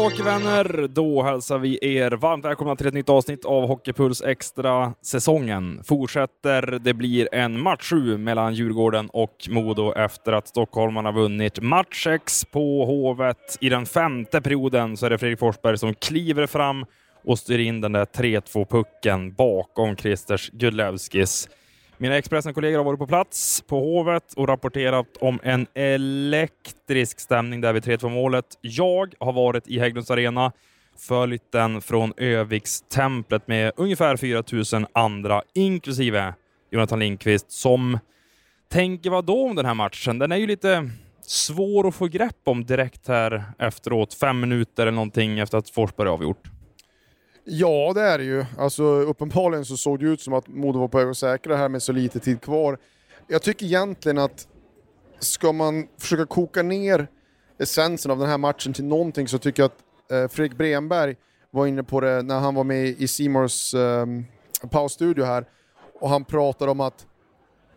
hockeyvänner, då hälsar vi er varmt välkomna till ett nytt avsnitt av Hockeypuls Extra. Säsongen fortsätter. Det blir en match 7 mellan Djurgården och Modo efter att stockholmarna vunnit match 6 på Hovet. I den femte perioden så är det Fredrik Forsberg som kliver fram och styr in den där 3-2-pucken bakom Christers Gudlevskis. Mina Expressen-kollegor har varit på plats på Hovet och rapporterat om en elektrisk stämning där vid 3-2 målet. Jag har varit i Hägglunds Arena, följt den från Övikstemplet med ungefär 4000 andra, inklusive Jonathan Lindqvist, som tänker vad då om den här matchen? Den är ju lite svår att få grepp om direkt här efteråt, fem minuter eller någonting efter att Forsberg avgjort. Ja, det är det ju. Alltså, uppenbarligen så såg det ut som att Modo var på väg att säkra det här med så lite tid kvar. Jag tycker egentligen att ska man försöka koka ner essensen av den här matchen till någonting så tycker jag att eh, Fredrik Bremberg var inne på det när han var med i Simors eh, pausstudio här och han pratade om att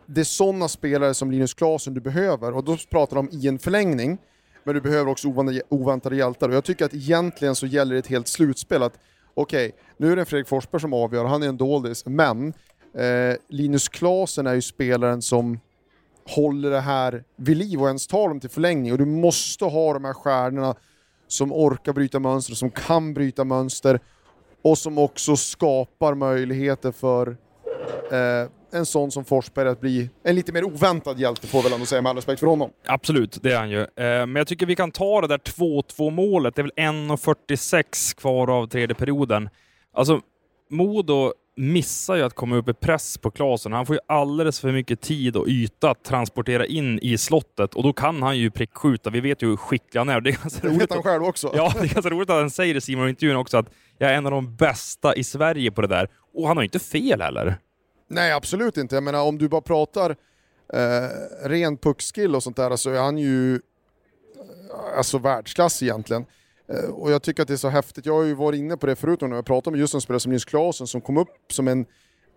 det är sådana spelare som Linus Klasen du behöver och då pratar de i en förlängning men du behöver också oväntade hjältar och jag tycker att egentligen så gäller det ett helt slutspel att okej, okay, nu är det Fredrik Forsberg som avgör, han är en doldis, men eh, Linus Klasen är ju spelaren som håller det här vid liv och ens tar dem till förlängning. Och du måste ha de här stjärnorna som orkar bryta mönster, som kan bryta mönster och som också skapar möjligheter för eh, en sån som Forsberg att bli en lite mer oväntad hjälte får väl ändå säga med all respekt för honom. Absolut, det är han ju. Eh, men jag tycker vi kan ta det där 2-2 målet. Det är väl 1.46 kvar av tredje perioden. Alltså, Modo missar ju att komma upp i press på Klasen. Han får ju alldeles för mycket tid och yta att transportera in i slottet och då kan han ju prickskjuta. Vi vet ju hur skicklig han är. Det, är ganska det vet han själv också. Ja, det är ganska roligt att han säger i Simon-intervjun också att jag är en av de bästa i Sverige på det där. Och han har ju inte fel heller. Nej, absolut inte. Jag menar, om du bara pratar eh, ren puckskill och sånt där så är han ju eh, alltså världsklass egentligen. Eh, och jag tycker att det är så häftigt. Jag har ju varit inne på det förut när jag pratade med just en spelare som Nils Klasen som kom upp som en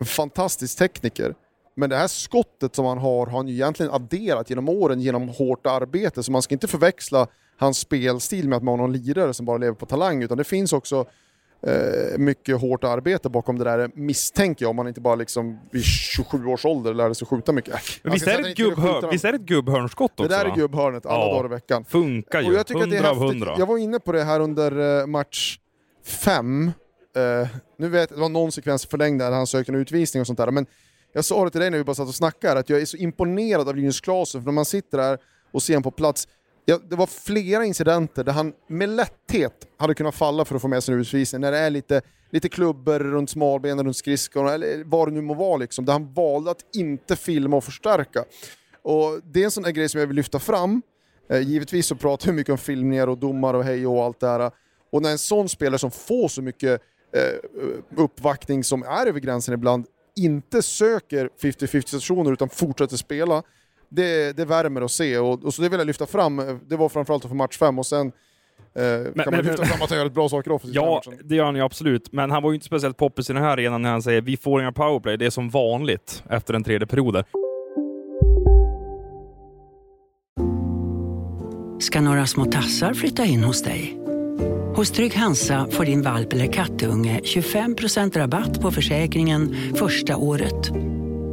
fantastisk tekniker. Men det här skottet som han har har han ju egentligen adderat genom åren genom hårt arbete, så man ska inte förväxla hans spelstil med att man har någon lirare som bara lever på talang, utan det finns också mycket hårt arbete bakom det där misstänker jag, om man inte bara liksom vid 27 års ålder lärde sig skjuta mycket. Men visst är, det ett gubbhörn, visst är det ett gubbhörnskott också? Det där är gubbhörnet alla ja. dagar i veckan. Funkar ju, och jag tycker 100 att det är av 100. Jag var inne på det här under eh, match 5, uh, nu vet det var någon sekvens förlängd där han sökte en utvisning och sånt där, men jag sa det till dig när vi bara satt och snackade, att jag är så imponerad av Linus Klasen, för när man sitter där och ser honom på plats, Ja, det var flera incidenter där han med lätthet hade kunnat falla för att få med sig en utvisning, när det är lite, lite klubbor runt smalbenen, runt skridskorna, eller vad det nu må vara, liksom, där han valde att inte filma och förstärka. Och det är en sån där grej som jag vill lyfta fram. Eh, givetvis så pratar vi mycket om filmningar och domar och hej och allt det här. Och när en sån spelare som får så mycket eh, uppvaktning som är över gränsen ibland, inte söker 50-50 situationer utan fortsätter spela, det, det värmer att se och, och, så det vill jag lyfta fram. Det var framförallt för match 5 och sen Eh, men, kan man lyfta fram att han gör ett bra saker offensivt? Ja, det gör han ju absolut. Men han var ju inte speciellt poppis i den här arenan när han säger vi får inga powerplay. Det är som vanligt efter den tredje perioden. Ska några små tassar flytta in hos dig? Hos Trygg Hansa får din valp eller kattunge 25% rabatt på försäkringen första året.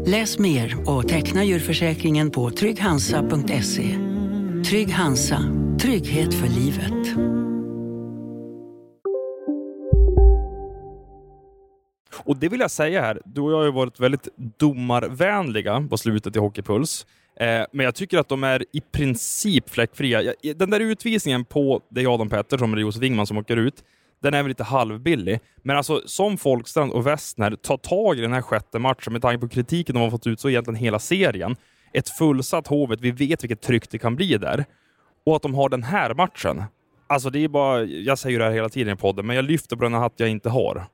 Läs mer och teckna djurförsäkringen på trygghansa.se. Trygg Hansa, trygghet för livet. Och det vill jag säga här, du och jag har ju varit väldigt domarvänliga på slutet i Hockeypuls. Eh, men jag tycker att de är i princip fläckfria. Den där utvisningen på, det är Adam Pettersson eller Josef Ingman som åker ut, den är väl lite halvbillig. Men alltså som Folkstrand och Westner tar tag i den här sjätte matchen med tanke på kritiken de har fått ut så egentligen hela serien. Ett fullsatt Hovet, vi vet vilket tryck det kan bli där. Och att de har den här matchen. Alltså det är bara, jag säger det här hela tiden i podden, men jag lyfter på den hatt jag inte har.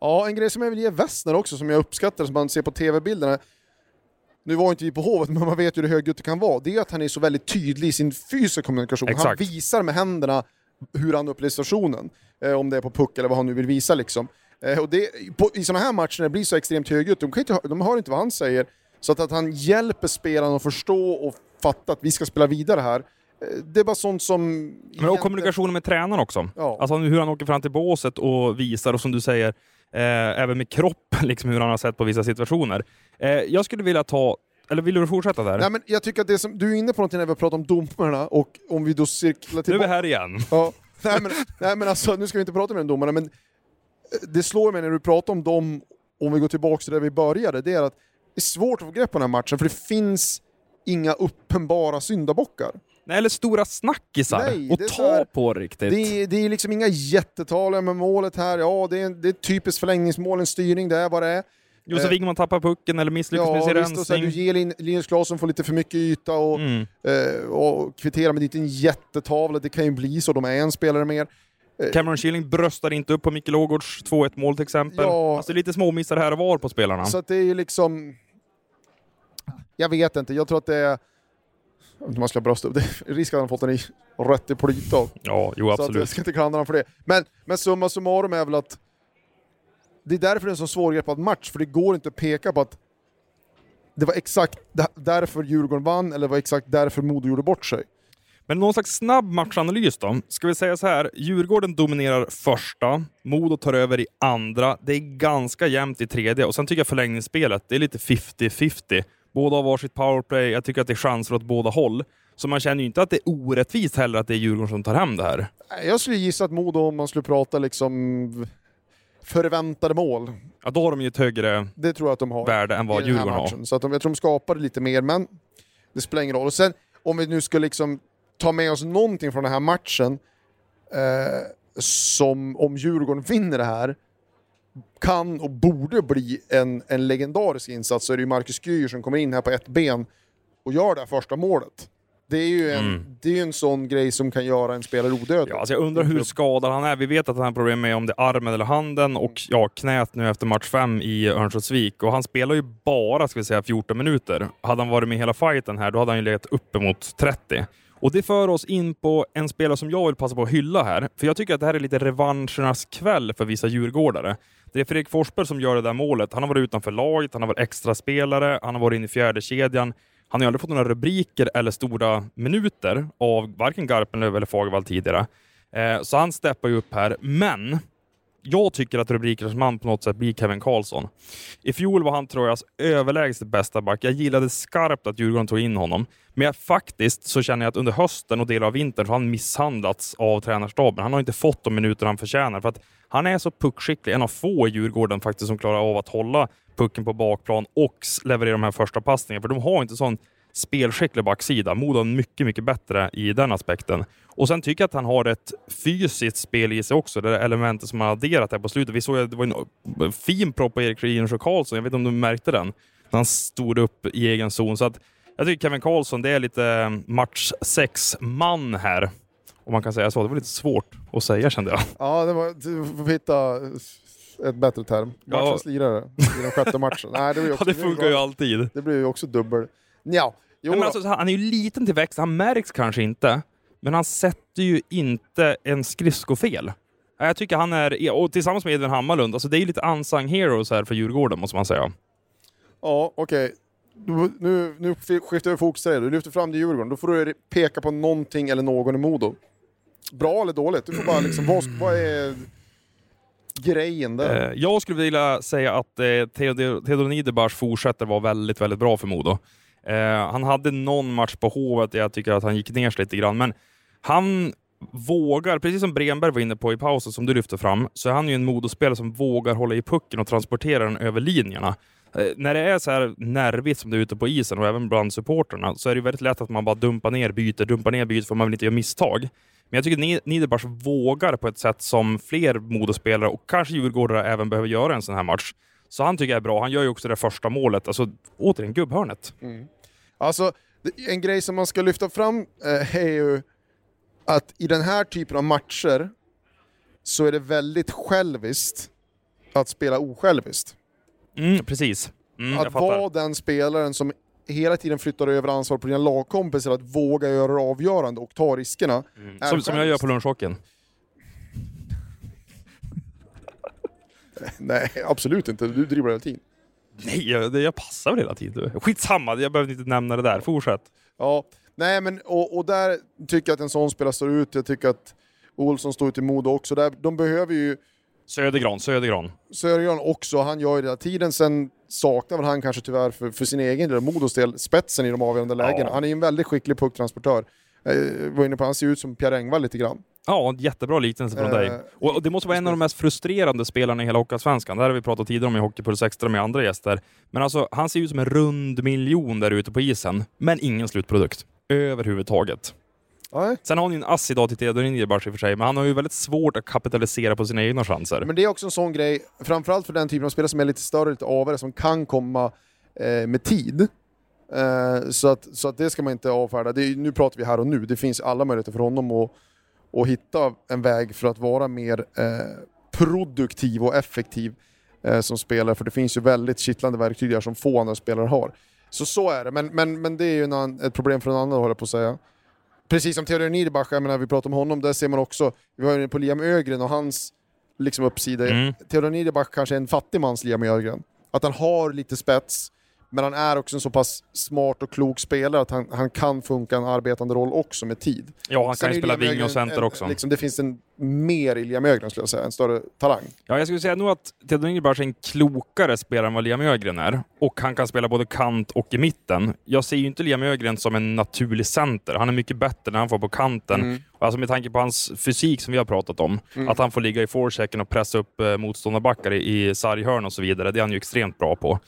Ja, en grej som jag vill ge Westner också, som jag uppskattar, som man ser på tv-bilderna, nu var inte vi på Hovet, men man vet ju hur högljutt det kan vara, det är att han är så väldigt tydlig i sin fysiska kommunikation. Exakt. Han visar med händerna hur han upplever situationen. Eh, om det är på puck eller vad han nu vill visa liksom. Eh, och det, på, I sådana här matcher när det blir så extremt högljutt, de, de hör inte vad han säger. Så att, att han hjälper spelarna att förstå och fatta att vi ska spela vidare här, det är bara sånt som... Men och kommunikationen med tränaren också. Ja. Alltså hur han åker fram till båset och visar, och som du säger, eh, även med kroppen, liksom hur han har sett på vissa situationer. Eh, jag skulle vilja ta, eller vill du fortsätta där? Nej, men jag tycker att det som, du är inne på någonting när vi pratar om domarna, och om vi då cirklar nu är vi tillbaka... här igen. Ja, nej, men, nej men alltså, nu ska vi inte prata med domarna, men eh, det slår mig när du pratar om dem, om vi går tillbaka till där vi började, det är att det är svårt att få grepp på den här matchen, för det finns inga uppenbara syndabockar. Nej, eller stora snackisar Nej, och det är så ta här- på riktigt. Det det är liksom inga jättetal med målet här, ja det är, det är typiskt förlängningsmål, en styrning, det är vad det är. Josef Eh, Wingman tappar pucken eller misslyckas med sin och så här, rensning. du ger Lin- Linus Klasen får lite för mycket yta och, Mm. eh, och kvitterar med det är inte en jättetavla, det kan ju bli så, de är en spelare mer. Cameron Schilling bröstar inte upp på Micke Lågårds 2-1 mål till exempel. Ja. Alltså lite småmissar här och var på spelarna. Så det är ju liksom... Jag vet inte, jag tror att det är... Jag vet inte om man ska brösta upp det. är Risk att han fått den i rätt i plyta. Ja, jo Så att jag absolut. ska inte klandra honom för det. Men, men summa summarum är väl att det är därför det är en så svårgreppad match, för det går inte att peka på att det var exakt därför Djurgården vann, eller det var exakt därför Modo gjorde bort sig. Men någon slags snabb matchanalys då? Ska vi säga så här, Djurgården dominerar första, Modo tar över i andra, det är ganska jämnt i tredje och sen tycker jag förlängningsspelet, det är lite 50-50. Båda har varsitt powerplay, jag tycker att det är chanser åt båda håll. Så man känner ju inte att det är orättvist heller att det är Djurgården som tar hem det här. Jag skulle gissa att Modo, om man skulle prata liksom förväntade mål, Ja, då har de ju ett högre det tror jag att de har. värde än vad Djurgården har. Så att de, jag tror de skapade lite mer, men det spelar ingen roll. Och sen, om vi nu ska liksom ta med oss någonting från den här matchen, eh, som om Djurgården vinner det här, kan och borde bli en, en legendarisk insats, så är det ju Marcus Gür som kommer in här på ett ben och gör det här första målet. Det är ju en, Mm. det är en sån grej som kan göra en spelare odödlig. Ja, alltså jag undrar hur skadad han är. Vi vet att han har problem med om det är armen eller handen och ja, knät nu efter match fem i Örnsköldsvik. Och han spelar ju bara, ska vi säga, 14 minuter. Hade han varit med hela fighten här, då hade han ju legat uppemot 30. Och det för oss in på en spelare som jag vill passa på att hylla här. För jag tycker att det här är lite revanschernas kväll för vissa djurgårdare. Det är Fredrik Forsberg som gör det där målet. Han har varit utanför laget, han har varit extra spelare, han har varit inne i fjärde kedjan. Han har ju aldrig fått några rubriker eller stora minuter av varken Garpenlöv eller Fagervall tidigare. Eh, så han steppar ju upp här, men jag tycker att rubrikernas man på något sätt blir Kevin Karlsson. I fjol var han Trojas överlägset bästa back. Jag gillade skarpt att Djurgården tog in honom. Men jag, faktiskt så känner jag att under hösten och delar av vintern så har han misshandlats av tränarstaben. Han har inte fått de minuter han förtjänar. För att han är så puckskicklig, en av få i Djurgården faktiskt som klarar av att hålla pucken på bakplan och leverera de här första passningarna. För de har inte sån spelskicklig backsida. Modo är mycket, mycket bättre i den aspekten. Och sen tycker jag att han har ett fysiskt spel i sig också, det där elementet som han adderat här på slutet. Vi såg att det var en eh, fin propp på Erik Rydinus och Karlsson, jag vet inte om du märkte den? När han stod upp i egen zon. Så att jag tycker Kevin Karlsson, det är lite eh, match 6-man här. Om man kan säga så. Det var lite svårt att säga kände jag. Ja, det var, du får hitta ett bättre term. Ja. Matchens lirare i den sjätte matchen. Nej, det, blir Ja, också, det funkar ju alltid. Det blir ju också dubbel. Ja, jo men alltså, han är ju liten till växt, han märks kanske inte. Men han sätter ju inte en skridskofel. Ja, Jag tycker han är, och tillsammans med Edvin Hammarlund, alltså det är ju lite unsung heroes här för Djurgården måste man säga. Ja, okej. Nu, nu, nu skiftar vi fokus till dig. Du lyfter fram det i Djurgården. Då får du peka på någonting eller någon i Modo. Bra eller dåligt? Du får bara liksom, vad, vad är grejen där? Eh, jag skulle vilja säga att eh, Theodor, Theodor Niederbach fortsätter vara väldigt, väldigt bra för Modo. Eh, han hade någon match på Hovet där jag tycker att han gick ner sig lite grann, men han vågar, precis som Bremberg var inne på i pausen som du lyfte fram, så är han ju en Modospelare som vågar hålla i pucken och transportera den över linjerna. Eh, när det är så här nervigt som det är ute på isen och även bland supporterna så är det väldigt lätt att man bara dumpar ner byter, dumpar ner byter för man vill inte göra misstag. Men jag tycker Ni- Niederbach vågar på ett sätt som fler Modospelare och kanske Djurgårdare även behöver göra en sån här match. Så han tycker jag är bra. Han gör ju också det första målet. Alltså, återigen, gubbhörnet. Alltså, det- en grej som man ska lyfta fram eh, är ju att i den här typen av matcher så är det väldigt själviskt att spela osjälviskt. Mm, precis. Mm, att vara den spelaren som hela tiden flyttar över ansvar på dina lagkompisar, att våga göra det avgörande och ta riskerna. är Som, som jag gör på lunchhockeyn. Nej, absolut inte. Du dribblar hela tiden. Nej, jag, jag passar väl hela tiden. Skitsamma, jag behöver inte nämna det där. Fortsätt. Ja, Nej, men och, och där tycker jag att en sån spelare står ut. Jag tycker att Olsson står ut i Modo också. Där, de behöver ju Södergran, Södergran. Södergran också, han gör ju det hela tiden. Sen saknar väl han kanske tyvärr för, för sin egen del, Modos del, spetsen i de avgörande lägena. Ja. Han är ju en väldigt skicklig pucktransportör. Eh, var inne på, han ser ut som Pierre Engvall lite grann. Ja, jättebra liknelse från Eh, dig. Och, det måste vara en av de mest frustrerande spelarna i hela Hockeyallsvenskan. Det här har vi pratat tidigare om i Hockeypuls Extra med andra gäster. Men alltså, han ser ut som en rund miljon där ute på isen, men ingen slutprodukt. Överhuvudtaget. Nej. Sen har han ju en ass idag till Theodor Niederbach i och för sig, men han har ju väldigt svårt att kapitalisera på sina egna chanser. Men det är också en sån grej, framförallt för den typen av spelare som är lite större, lite avare, som kan komma eh, med tid. Eh, så, att, så att det ska man inte avfärda. Det är, nu pratar vi här och nu, det finns alla möjligheter för honom att, att hitta en väg för att vara mer eh, produktiv och effektiv eh, som spelare, för det finns ju väldigt kittlande verktyg där som få andra spelare har. Så så är det, men, men, men det är ju en ett problem för en annan håller jag på att säga. Precis som Theodor Niederbach, jag menar, vi pratar om honom, där ser man också, vi var inne på Liam Ögren och hans liksom uppsida. Mm. Theodor Niederbach kanske är en fattig mans Liam Ögren. Att han har lite spets, men han är också en så pass smart och klok spelare att han, han kan funka en arbetande roll också med tid. Ja, han Sen kan ju spela Ögren och center en, också. Liksom, det finns en mer i Liam Ögren skulle jag säga, en större talang. Ja, jag skulle säga nog att Theodor Niederbach är en klokare spelare än vad Liam Ögren är. Och han kan spela både kant och i mitten. Jag ser ju inte Liam Ögren som en naturlig center. Han är mycket bättre när han får på kanten. Mm. Alltså med tanke på hans fysik som vi har pratat om. Att han får ligga i forechecken och pressa upp eh, motståndarbackar i, i sarghörn och så vidare. Det är han ju extremt bra på.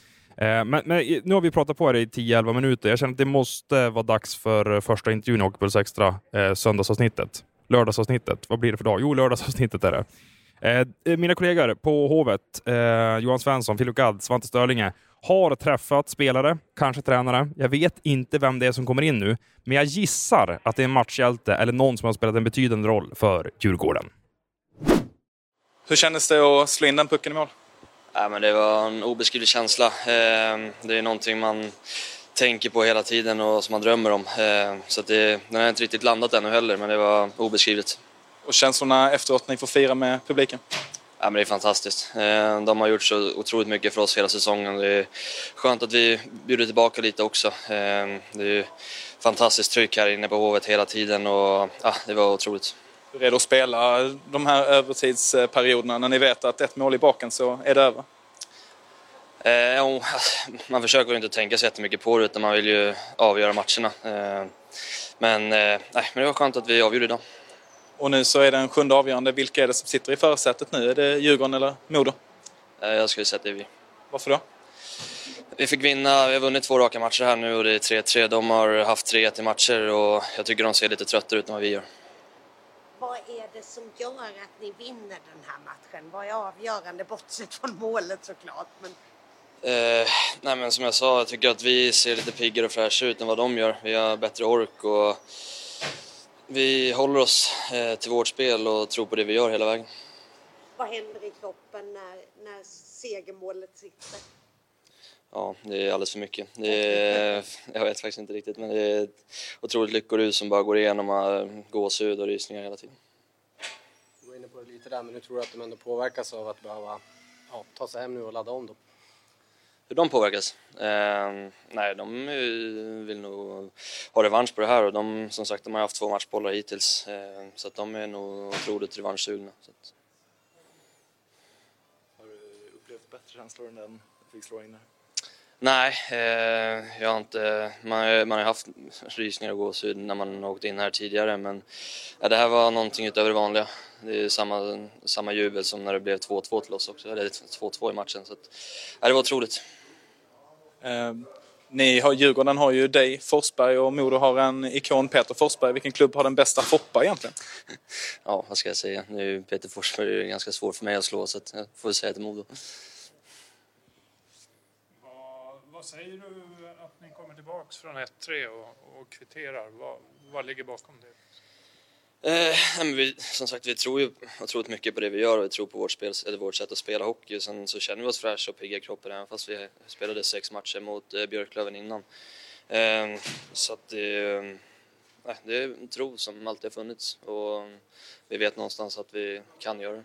Eh, men, men nu har vi pratat på det i 10-11 minuter. Jag känner att det måste vara dags för eh, första intervjun i Hockeypuls Extra, eh, söndagsavsnittet. Lördagsavsnittet. Vad blir det för dag? Jo, lördagsavsnittet är det. Eh, eh mina kollegor på Hovet, eh, Johan Svensson, Filip Gadd, Svante Störlinge, har träffat spelare, kanske tränare. Jag vet inte vem det är som kommer in nu, men jag gissar att det är en matchhjälte eller någon som har spelat en betydande roll för Djurgården. Hur kändes det att slå in den pucken i mål? Ja, men det var en obeskrivlig känsla. Eh, Det är någonting man tänker på hela tiden och som man drömmer om. Eh, Så det, den har inte riktigt landat ännu heller, men det var obeskrivligt. Och känslorna efteråt när ni får fira med publiken? Ja, men det är fantastiskt. Eh, De har gjort så otroligt mycket för oss hela säsongen. Det är skönt att vi bjuder tillbaka lite också. Det är fantastiskt tryck här inne på Hovet hela tiden och ja, det var otroligt. Redo att spela de här övertidsperioderna när ni vet att ett mål i baken så är det över? Eh, man försöker ju inte tänka så jättemycket på det utan man vill ju avgöra matcherna. Eh, Men, eh, nej, men det var skönt att vi avgjorde idag. Och nu så är det en sjunde avgörande. Vilka är det som sitter i förarsätet nu? Är det Djurgården eller Modo? Eh, Jag skulle säga att det är vi. Varför då? Vi fick vinna, vi har vunnit två raka matcher här nu och det är 3-3. De har haft 3-1 i matcher och jag tycker de ser lite tröttare ut än vad vi gör. Vad är det som gör att ni vinner den här matchen? Vad är avgörande, bortsett från målet såklart? Men Eh, nej men som jag sa, jag tycker att vi ser lite piggare och fräscha ut än vad de gör. Vi har bättre ork och vi håller oss eh, till vårt spel och tror på det vi gör hela vägen. vad händer i kroppen när, när segermålet sitter? Ja, det är alldeles för mycket. Det är, jag vet faktiskt inte riktigt, men det är ett otroligt lyckorus som bara går igenom gåshud och rysningar hela tiden. Du var inne på det lite där, men nu tror du att de ändå påverkas av att behöva ja, ta sig hem nu och ladda om då? Hur de påverkas? Eh, nej, de vill nog ha revansch på det här och de, som sagt, de har haft två matchbollar hittills. Eh, så att de är nog otroligt revanschsugna. Så att, Har du upplevt bättre känslor än den du fick slå in? Nej, eh, jag har inte, man, man har haft rysningar och gåshud när man åkt in här tidigare men ja, det här var någonting utöver det vanliga. Det är samma, samma jubel som när det blev 2-2 till oss också, eller 2-2 i matchen. Så att, ja, det var otroligt. Eh, ni har, Djurgården har ju dig, Forsberg och Modo har en ikon, Peter Forsberg. Vilken klubb har den bästa Foppa egentligen? Ja, vad ska jag säga? Nu Peter Forsberg är ganska svår för mig att slå så att jag får säga till Modo. Vad, säger du att ni kommer tillbaks från 1-3 och, och kvitterar? Vad, vad ligger bakom det? Eh, men vi, som sagt, vi tror ju otroligt mycket på det vi gör och vi tror på vårt, spel, eller vårt sätt att spela hockey. Sen så känner vi oss fräscha och pigga i kroppen även fast vi spelade sex matcher mot eh, Björklöven innan. Eh, så att det, eh, det är en tro som alltid har funnits och vi vet någonstans att vi kan göra det.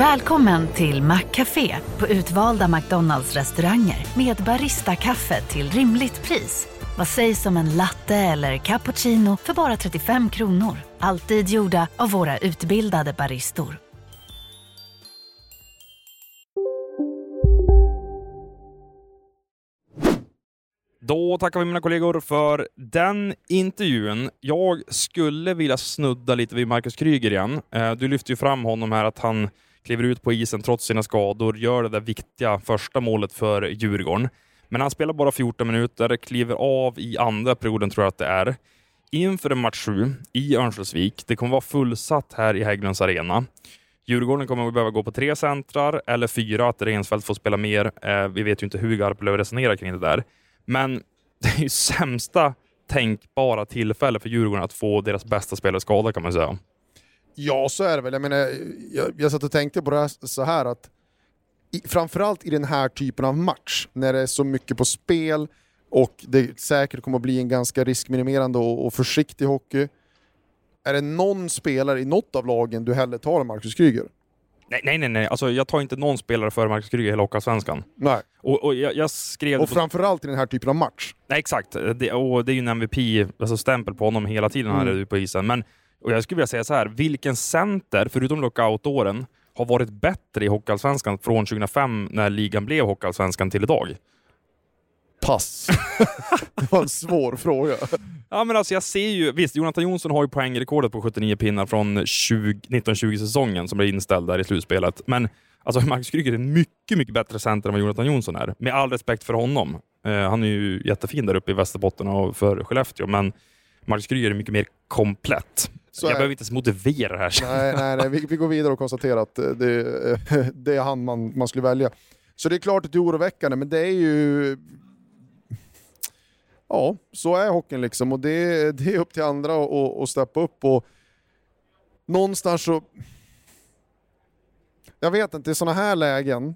Välkommen till Maccafé på utvalda McDonalds restauranger med Baristakaffe till rimligt pris. Vad sägs om en latte eller cappuccino för bara 35 kronor? Alltid gjorda av våra utbildade baristor. Då tackar vi mina kollegor för den intervjun. Jag skulle vilja snudda lite vid Marcus Kryger igen. Eh, du lyfte ju fram honom här att han kliver ut på isen trots sina skador, gör det där viktiga första målet för Djurgården. Men han spelar bara 14 minuter, kliver av i andra perioden tror jag att det är. Inför en match 7 i Örnsköldsvik. Det kommer vara fullsatt här i Hägglunds arena. Djurgården kommer att behöva gå på tre centrar eller fyra, att Rensfeldt får spela mer. Eh, vi vet ju inte hur Garpenlöv resonerar kring det där. Men det är ju sämsta tänkbara tillfälle för Djurgården att få deras bästa spelare skadad kan man säga. Ja, så är det väl. Jag, menar, jag, jag satt och tänkte på det här, så här att i, framförallt i den här typen av match, när det är så mycket på spel och det säkert kommer att bli en ganska riskminimerande och, och försiktig hockey. Är det någon spelare i något av lagen du hellre tar än Marcus Kryger? Nej, nej, nej. nej. Alltså, jag tar inte någon spelare före Marcus Kryger i hela Hockeyallsvenskan. Nej. Och, och jag, jag skrev... Och framförallt i den här typen av match. Nej, exakt. Det, och det är ju en MVP-stämpel på honom hela tiden Mm. är ute på isen. Men och jag skulle vilja säga så här, vilken center, förutom lockout-åren, har varit bättre i Hockeyallsvenskan från 2005 när ligan blev Hockeyallsvenskan till idag? Pass. det var en svår fråga. Ja, men alltså jag ser ju, visst, Jonathan Jonsson har ju poängrekordet på 79 pinnar från 20, 1920-säsongen som blev inställd där i slutspelet. Men alltså Marcus Kryger är en mycket, mycket bättre center än vad Jonathan Jonsson är. Med all respekt för honom. Eh, han är ju jättefin där uppe i Västerbotten och för Skellefteå, men Marcus Kryger är mycket mer komplett. Så jag är- behöver inte ens motivera det här. nej, nej, nej. Vi, vi går vidare och konstaterar att eh, det, eh, det är han man, man skulle välja. Så det är klart att det är oroväckande, men det är ju... Ja, så är hockeyn liksom och det, det är upp till andra att steppa upp och någonstans så... Jag vet inte, i sådana här lägen,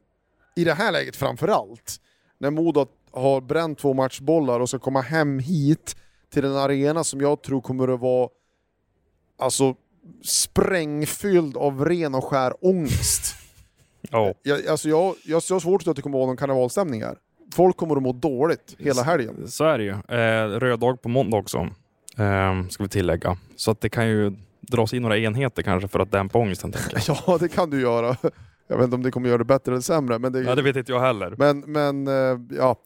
i det här läget framför allt, när Modo har bränt två matchbollar och ska komma hem hit till en arena som jag tror kommer att vara alltså sprängfylld av ren och skär ångest. Ja. Jag, alltså jag, jag, jag har svårt att det kommer att vara någon karnevalstämning här. Folk kommer att må dåligt hela helgen. Så är det ju. Eh, röd dag på måndag också, eh, ska vi tillägga. Så att det kan ju dras in några enheter kanske för att dämpa ångesten. Tänker jag. Ja, det kan du göra. Jag vet inte om det kommer göra det bättre eller sämre. Men det, Ja, det vet inte jag heller. Men, men eh, ja,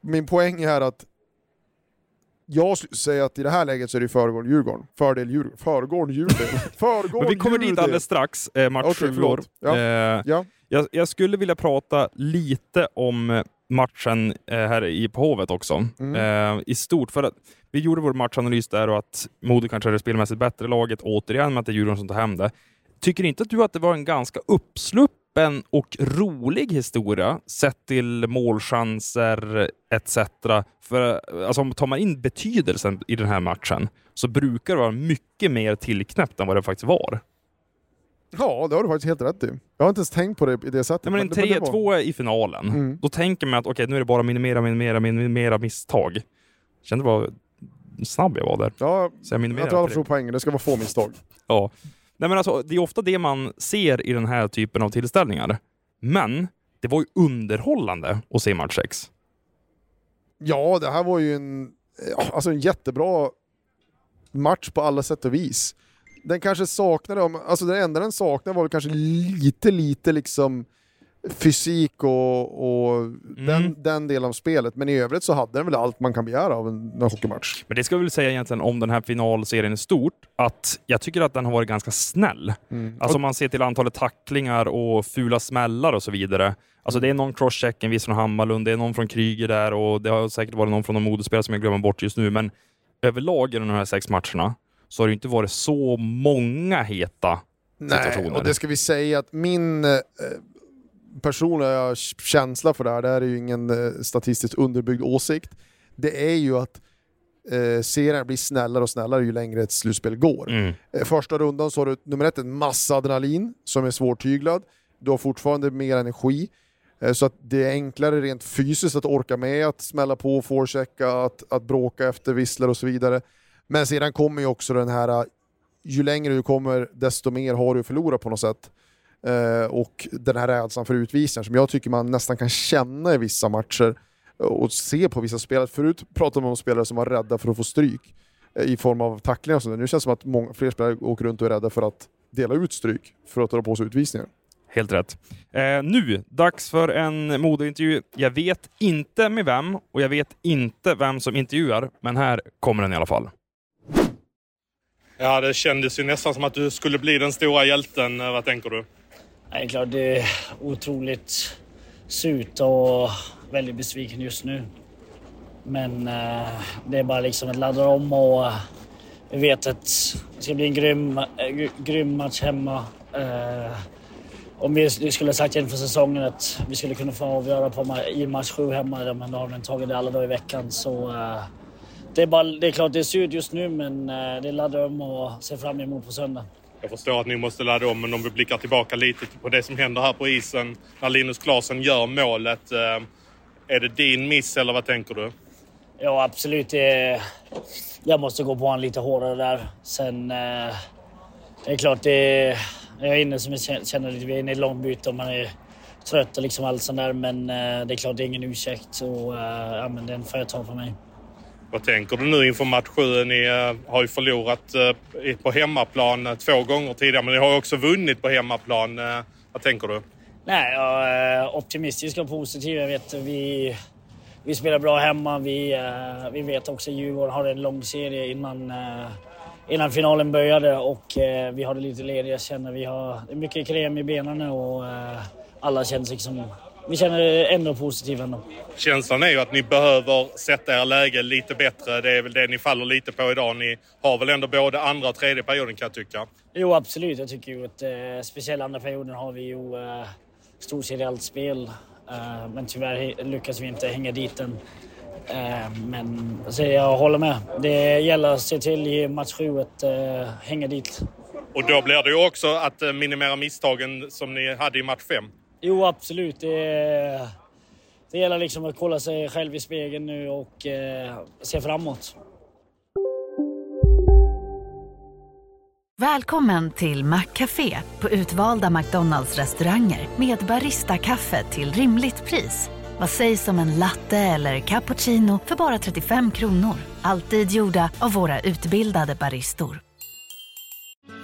min poäng är att jag skulle säga att i det här läget så är det föregående Djurgården. Fördel Djurgården. Föregående Djurgården. Föregående Men vi kommer dit Djurgården. alldeles strax, eh, match Okej, sju förlåt. år. Ja. Eh, Ja. jag, jag skulle vilja prata lite om eh, matchen eh, här i på Hovet också. Mm. Eh, I stort, för att vi gjorde vår matchanalys där och att Modo kanske är det spelmässigt bättre laget, återigen med att det är Djurgården som tar hem det. Tycker inte du att det var en ganska uppsluppen och rolig historia sett till målchanser etc. För alltså, om tar man in betydelsen i den här matchen så brukar det vara mycket mer tillknäppt än vad det faktiskt var. ja, det har du faktiskt helt rätt i. Jag har inte ens tänkt på det i det sättet. Nej, men en det- det var- 3-2 i finalen, Mm. då tänker man att okej, nu är det bara minimera, minimera, minimera misstag. Kände vad snabb jag var där. Ja, Så jag jag tror alla förstår poängen. Det ska vara få misstag. Ja. Nej, men alltså, det är ofta det man ser i den här typen av tillställningar. Men det var ju underhållande att se match 6. Ja, det här var ju en, alltså en jättebra match på alla sätt och vis. Den kanske saknade, alltså det enda den saknade var väl kanske lite, lite liksom fysik och, och Mm. den, den delen av spelet. Men i övrigt så hade den väl allt man kan begära av en, en hockeymatch. Men det ska vi väl säga egentligen om den här finalserien i stort, att jag tycker att den har varit ganska snäll. Mm. Alltså om man ser till antalet tacklingar och fula smällar och så vidare. Alltså det är någon crosscheck, en viss från Hammarlund, det är någon från Kryger där och det har säkert varit någon från de modespelare som jag glömmer bort just nu. Men överlag i de här sex matcherna så har det inte varit så många heta Nej, situationer. och det ska vi säga att min eh, personliga känsla för det här, det här är ju ingen eh, statistiskt underbyggd åsikt, det är ju att eh, serien blir snällare och snällare ju längre ett slutspel går. Mm. Eh, Första rundan så har du nummer ett en massa adrenalin som är svårtyglad. Du har fortfarande mer energi. Eh, Så att det är enklare rent fysiskt att orka med att smälla på, forechecka, att, att bråka efter visslar och så vidare. Men sedan kommer ju också den här, ju längre du kommer desto mer har du att förlora på något sätt. Eh, och den här rädslan för utvisningar som jag tycker man nästan kan känna i vissa matcher och se på vissa spelare. Förut pratade man om spelare som var rädda för att få stryk eh, i form av tacklingar och sånt. Nu känns det som att många, fler spelare åker runt och är rädda för att dela ut stryk för att dra på sig utvisningar. Helt rätt. Eh, nu, dags för en modeintervju. Jag vet inte med vem och jag vet inte vem som intervjuar, men här kommer den i alla fall. Ja, det kändes ju nästan som att du skulle bli den stora hjälten. Eh, Vad tänker du? Det är klart, det är otroligt surt och väldigt besviken just nu. Men eh, det är bara liksom att ladda om och eh, vi vet att det ska bli en grym, eh, grym match hemma. Eh, om vi skulle ha sagt inför säsongen att vi skulle kunna få avgöra på, i match sju hemma, men då har de tagit det alla dagar i veckan. Så, eh, det, är bara, det är klart det är surt just nu, men eh, det är ladda om och se fram emot på söndag. Jag förstår att ni måste ladda om, men om vi blickar tillbaka lite på det som händer här på isen när Linus Klasen gör målet. Eh, är det din miss eller vad tänker du? Ja, absolut. Jag måste gå på honom lite hårdare där. Sen... Eh, det är klart, det, jag är inne som jag känner vi är inne i ett långbyte och man är trött och liksom allt sånt där. Men eh, det är klart, det är ingen ursäkt. Så ja, men den får jag ta för mig. Vad tänker du nu inför match sju? Ni eh, har ju förlorat eh, på hemmaplan eh, två gånger tidigare, men ni har ju också vunnit på hemmaplan. Vad tänker du? Nej, jag är optimistisk och positiv. Jag vet vi, vi spelar bra hemma. Vi, vi vet också att Djurgården har en lång serie innan, innan finalen började och vi har det lite ledigt. Jag känner vi har det är mycket krem i benen nu och alla känns liksom... Vi känner ändå positiva ändå. Känslan är ju att ni behöver sätta er läge lite bättre. Det är väl det ni faller lite på idag. Ni har väl ändå både andra och tredje perioden kan jag tycka. Jo, absolut. Jag tycker ju att eh, speciellt andra perioden har vi ju eh, allt spel. Eh, men tyvärr lyckas vi inte hänga dit den. Eh, men så jag håller med. Det gäller att se till i match 7 att eh, hänga dit. Och då blir det ju också att eh, minimera misstagen som ni hade i match fem. Jo, absolut. Det, det gäller liksom att kolla sig själv i spegeln nu och eh, se framåt. Välkommen till Maccafé på utvalda McDonalds restauranger med Baristakaffe till rimligt pris. Vad sägs om en latte eller cappuccino för bara 35 kronor? Alltid gjorda av våra utbildade baristor.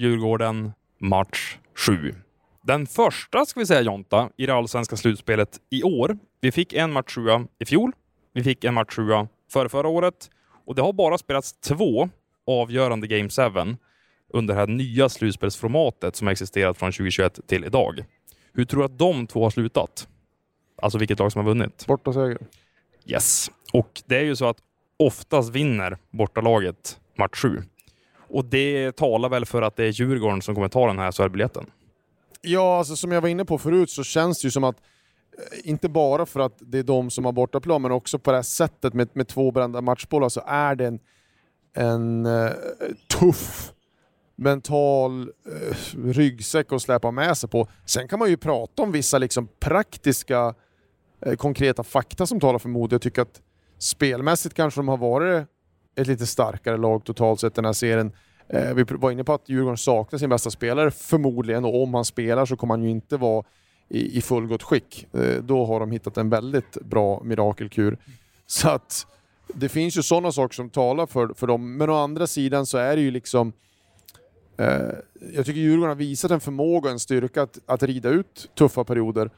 Djurgården, match 7. Den första, ska vi säga Jonta, i det allsvenska slutspelet i år. Vi fick en match 7 i fjol. Vi fick en match 7 förra, förra året. Och det har bara spelats två avgörande Game 7 under det här nya slutspelsformatet som existerat från 2021 till idag. Hur tror du att de två har slutat? Alltså vilket lag som har vunnit? Borta seger. Yes. Och det är ju så att oftast vinner bortalaget match 7. Och det talar väl för att det är Djurgården som kommer ta den här SHL-biljetten. Ja, alltså, som jag var inne på förut så känns det ju som att, eh, inte bara för att det är de som har bortaplan, men också på det här sättet med, med två brända matchbollar så är det en, en uh, tuff mental uh, ryggsäck att släpa med sig på. Sen kan man ju prata om vissa liksom, praktiska uh, konkreta fakta som talar för Modo. Jag tycker att spelmässigt kanske de har varit ett lite starkare lag totalt sett den här serien. Eh, vi var inne på att Djurgården saknar sin bästa spelare förmodligen och om han spelar så kommer han ju inte vara i, i fullgott skick. Eh, då har de hittat en väldigt bra mirakelkur. Så att det finns ju sådana saker som talar för, för dem. Men å andra sidan så är det ju liksom eh, jag tycker Djurgården har visat en förmåga och en styrka att, att rida ut tuffa perioder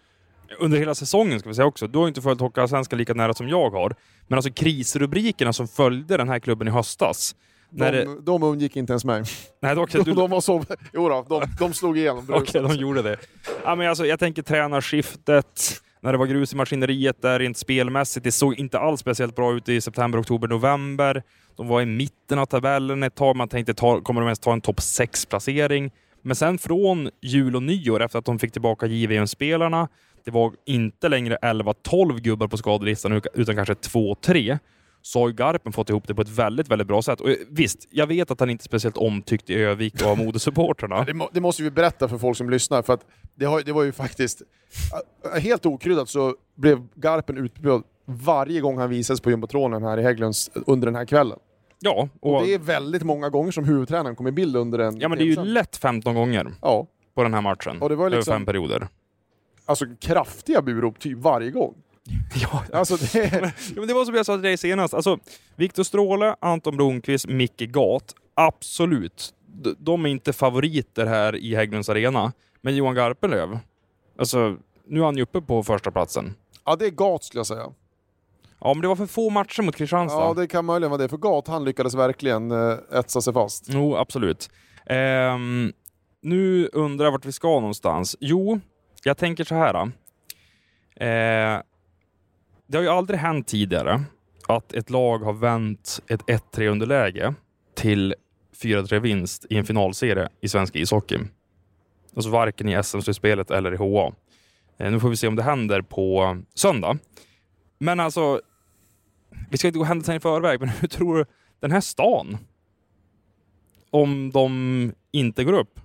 under hela säsongen ska vi säga också. Du har inte följt Hockeyallsvenskan lika nära som jag har. Men alltså krisrubrikerna som följde den här klubben i höstas. När det, De, de undgick inte ens mig. nej, dock, De, du, de var så... Jo då, de, de slog igenom. Okej, de gjorde det. Ja, men alltså, jag tänker tränarskiftet, när det var grus i maskineriet där rent spelmässigt. Det såg inte alls speciellt bra ut i september, oktober, november. De var i mitten av tabellen ett tag. Man tänkte, ta, kommer de ens ta en topp 6-placering? Men sen från jul och nyår, efter att de fick tillbaka JVM-spelarna, det var inte längre 11-12 gubbar på skadelistan, utan kanske 2-3 så har ju Garpen fått ihop det på ett väldigt, väldigt bra sätt. Och eh, visst, jag vet att han inte är speciellt omtyckt i Övik och av modesupportrarna. Det, må, det måste vi berätta för folk som lyssnar, för att det, har, det var ju faktiskt... äh, Helt okryddat så blev Garpen utbjuden varje gång han visades på jumbotronen här i Hägglunds under den här kvällen. Ja, och, Och det är väldigt många gånger som huvudtränaren kom i bild under en ja men det är ju lätt 15 gånger Ja, på den här matchen. Och det var liksom- Över fem perioder. Alltså kraftiga burop typ varje gång. Ja, Alltså det... Ja, men det var som jag sa till dig senast. Alltså, Viktor Stråle, Anton Blomqvist, Micke Gat. Absolut. De är inte favoriter här i Hägglunds arena. Men Johan Garpenlöv, alltså, nu är han ju uppe på första platsen. Ja, det är gat skulle jag säga. Ja, men det var för få matcher mot Kristianstad. Ja, det kan möjligen vara det. För gat, han lyckades verkligen eh, etsa sig fast. Jo, absolut. Ehm, nu undrar jag vart vi ska någonstans. Jo, jag tänker så här. Eh, det har ju aldrig hänt tidigare att ett lag har vänt ett 1-3 underläge till 4-3 vinst i en finalserie i svensk ishockey. Alltså varken i SM-slutspelet eller i HA. Eh, nu får vi se om det händer på söndag. Men alltså, vi ska inte gå händelserna i förväg, men hur tror du den här stan om de inte går upp?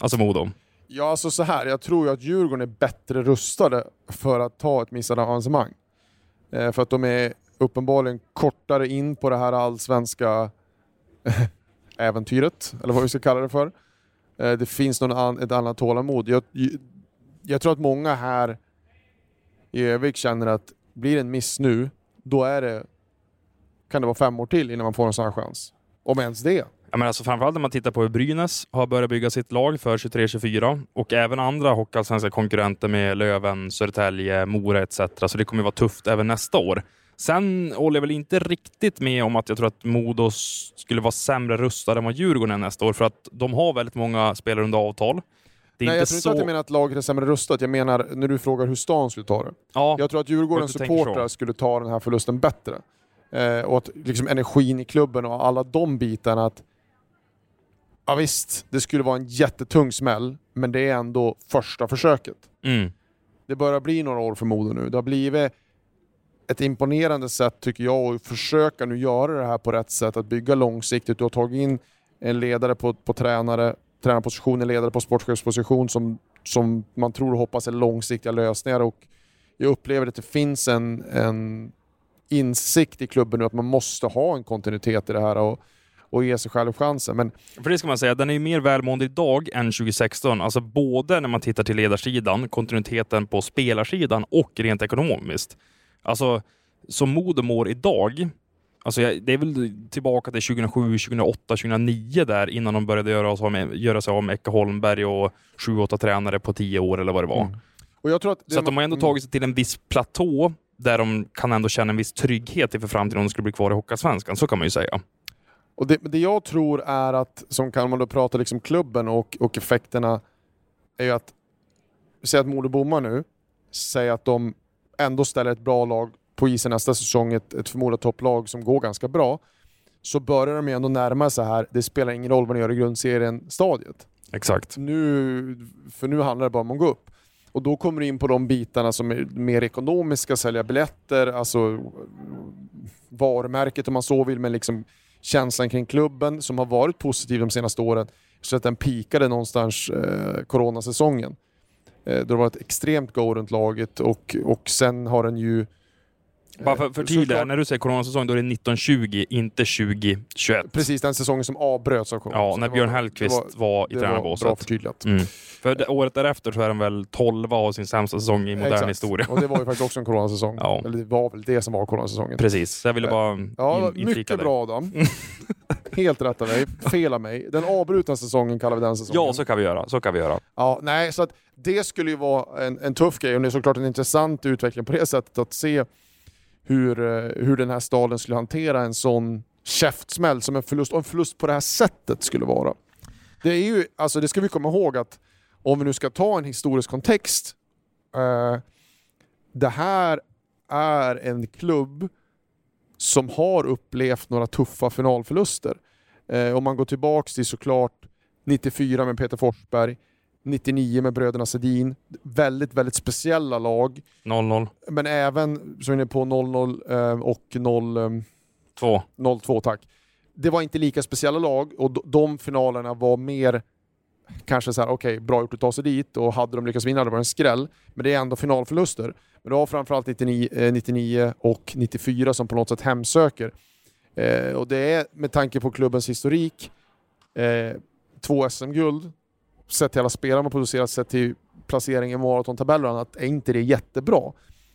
Alltså Modo. Ja, alltså så här. Jag tror ju att Djurgården är bättre rustade för att ta ett missat avancemang. Eh, för att de är uppenbarligen kortare in på det här allsvenska eh, äventyret, eller vad vi ska kalla det för. Eh, det finns någon an, ett annat tålamod. Jag, jag tror att många här i Övik känner att blir det en miss nu, då är det, kan det vara fem år till innan man får en sån här chans. Om ens det. Ja, men alltså framförallt när man tittar på hur Brynäs har börjat bygga sitt lag för 23-24 och även andra hockeyallsvenska konkurrenter med Löven, Södertälje, Mora etc. Så det kommer vara tufft även nästa år. Sen håller jag väl inte riktigt med om att jag tror att Modo skulle vara sämre rustade än vad Djurgården är nästa år för att de har väldigt många spelare under avtal. Nej, inte jag tror inte så... att jag menar att laget är sämre rustat. Jag menar när du frågar hur stan skulle ta det. Ja, Jag tror att Djurgårdens supportrar skulle ta den här förlusten bättre. Eh, och att liksom energin i klubben och alla de bitarna. att Ja visst, det skulle vara en jättetung smäll, men det är ändå första försöket. Mm. Det börjar bli några år för Modo nu. Det har blivit ett imponerande sätt tycker jag att försöka nu göra det här på rätt sätt, att bygga långsiktigt. Du har tagit in en ledare på, på tränare, tränarposition, en ledare på sportchefsposition som, som man tror och hoppas är långsiktiga lösningar. Och jag upplever att det finns en, en insikt i klubben nu att man måste ha en kontinuitet i det här och, och ge sig själv chansen. Men För det ska man säga, den är ju mer välmående idag än 2016. Alltså både när man tittar till ledarsidan, kontinuiteten på spelarsidan och rent ekonomiskt. Alltså, som Modo mår idag, alltså jag- det är väl tillbaka till 2007, 2008, 2009 där innan de började göra, av med, göra sig av med Ecke Holmberg och 7-8 tränare på 10 år eller vad det var. Mm. och jag tror att Så att de har ändå mm. tagit sig till en viss platå där de kan ändå känna en viss trygghet inför framtiden om de skulle bli kvar i Hockeyallsvenskan. Så kan man ju säga. Och det, det jag tror är att, som kan man då prata liksom klubben och, och effekterna, är ju att, säg att Modo bommar nu, säg att de ändå ställer ett bra lag på isen nästa säsong, ett, ett förmodat topplag som går ganska bra, så börjar de ju ändå närma sig här, det spelar ingen roll vad ni gör i grundserien-stadiet. Exakt. Nu, för nu handlar det bara om att gå upp. Och då kommer du in på de bitarna som är mer ekonomiska, sälja biljetter, alltså varumärket om man så vill, men liksom känslan kring klubben som har varit positiv de senaste åren. Så att den pikade någonstans eh, coronasäsongen. Eh, då det var ett extremt go runt laget och, och sen har den ju... Bara för, för Eh, tydliga, när du säger coronasäsong, då är det 1920, inte 2021. Precis den säsongen som avbröts av corona. Ja, när Björn var- Hellkvist det var, i det var tränarbåset. bra förtydligat. Mm. För det, året därefter så är de väl 12 av sin sämsta säsong i modern Exakt. historia. Och det var ju faktiskt också en coronasäsong. Ja. Eller det var väl det som var coronasäsongen. Precis, så jag ville bara Ja, in, mycket bra Adam. Helt rätt av mig. Fel av mig. Den avbrutna säsongen kallar vi den säsongen. Ja, så kan vi göra. Så kan vi göra. Ja, nej, så att det skulle ju vara en, en tuff grej och det är såklart en intressant utveckling på det sättet att se hur, eh, hur den här staden skulle hantera en sån käftsmäll som en förlust, och en förlust på det här sättet skulle vara. Det är ju, alltså det ska vi komma ihåg att om vi nu ska ta en historisk kontext, eh, det här är en klubb som har upplevt några tuffa finalförluster. Eh, om man går tillbaks till såklart 94 med Peter Forsberg, 99 med bröderna Sedin. Väldigt, väldigt speciella lag. 0-0. Men även, så är ni på 0-0 eh, och 0... Eh, 2. 0-2, tack. Det var inte lika speciella lag och de finalerna var mer kanske så här, okej, bra gjort att ta sig dit och hade de lyckats vinna hade det varit en skräll. Men det är ändå finalförluster. Men det var framförallt 99, eh, 99 och 94 som på något sätt hemsöker. Eh, och det är med tanke på klubbens historik, eh, två SM-guld, sett till alla spelare man producerat, sett till placeringen i maratontabeller och annat, är inte det jättebra.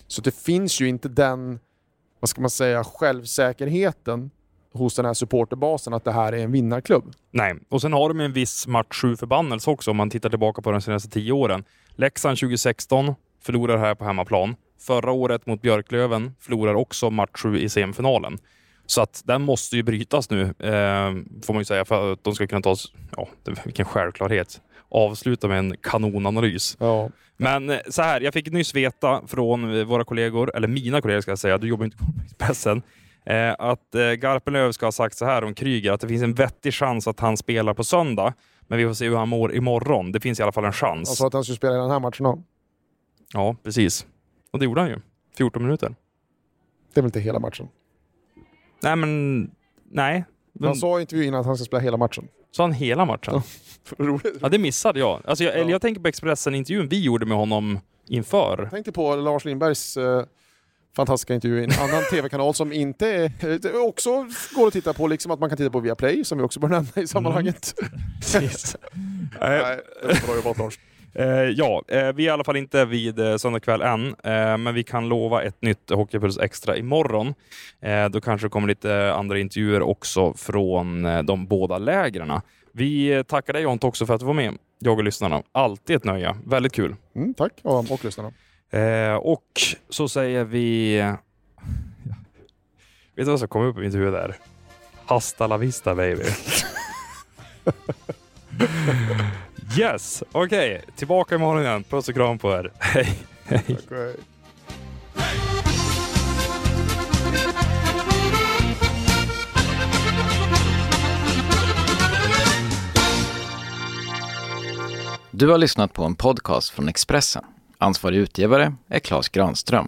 Så det finns ju inte den, vad ska man säga, självsäkerheten hos den här supporterbasen att det här är en vinnarklubb. Nej, och sen har de en viss match 7 förbannelse också om man tittar tillbaka på de senaste tio åren. Leksand 2016 förlorar här på hemmaplan. Förra året mot Björklöven förlorar också match 7 i semifinalen. Så att den måste ju brytas nu, eh, får man ju säga, för att de ska kunna ta ja, vilken självklarhet, avsluta med en kanonanalys. Ja. Men eh, så här, jag fick nyss veta från eh, våra kollegor, eller mina kollegor ska jag säga, du jobbar inte på Expressen, eh, att eh, Garpenlöv ska ha sagt så här om Kryger, att det finns en vettig chans att han spelar på söndag, men vi får se hur han mår imorgon. Det finns i alla fall en chans. Alltså att han skulle spela i den här matchen då. Ja, precis. Och det gjorde han ju. 14 minuter. Det är väl inte hela matchen? Nej, men... Nej. Han sa i intervjun att han ska spela hela matchen. Sa han hela matchen? Roligt. Ja, det missade jag. Alltså, jag, eller jag tänker på Expressen-intervjun vi gjorde med honom inför. Jag tänkte på Lars Lindbergs eh, fantastiska intervju i en annan tv-kanal som inte är, eh, också går att titta på, liksom att man kan titta på Viaplay som vi också bör nämna i sammanhanget. Nej, det var bra jobbat Lars. Eh, ja, eh, vi är i alla fall inte vid eh, söndag kväll än, eh, men vi kan lova ett nytt Hockeypuls Extra imorgon. Då kanske det kommer lite andra intervjuer också från de båda lägren. Vi tackar dig Jonte också för att du var med, jag och lyssnarna. Alltid ett nöje, väldigt kul. Mm, tack Adam och lyssnarna. Och så säger vi... Vet du vad som kom upp i mitt huvud där? Hasta la vista baby. yes, okej. Tillbaka imorgon igen. Puss och kram på er. Hej. Hej. Du har lyssnat på en podcast från Expressen. Ansvarig utgivare är Klas Granström.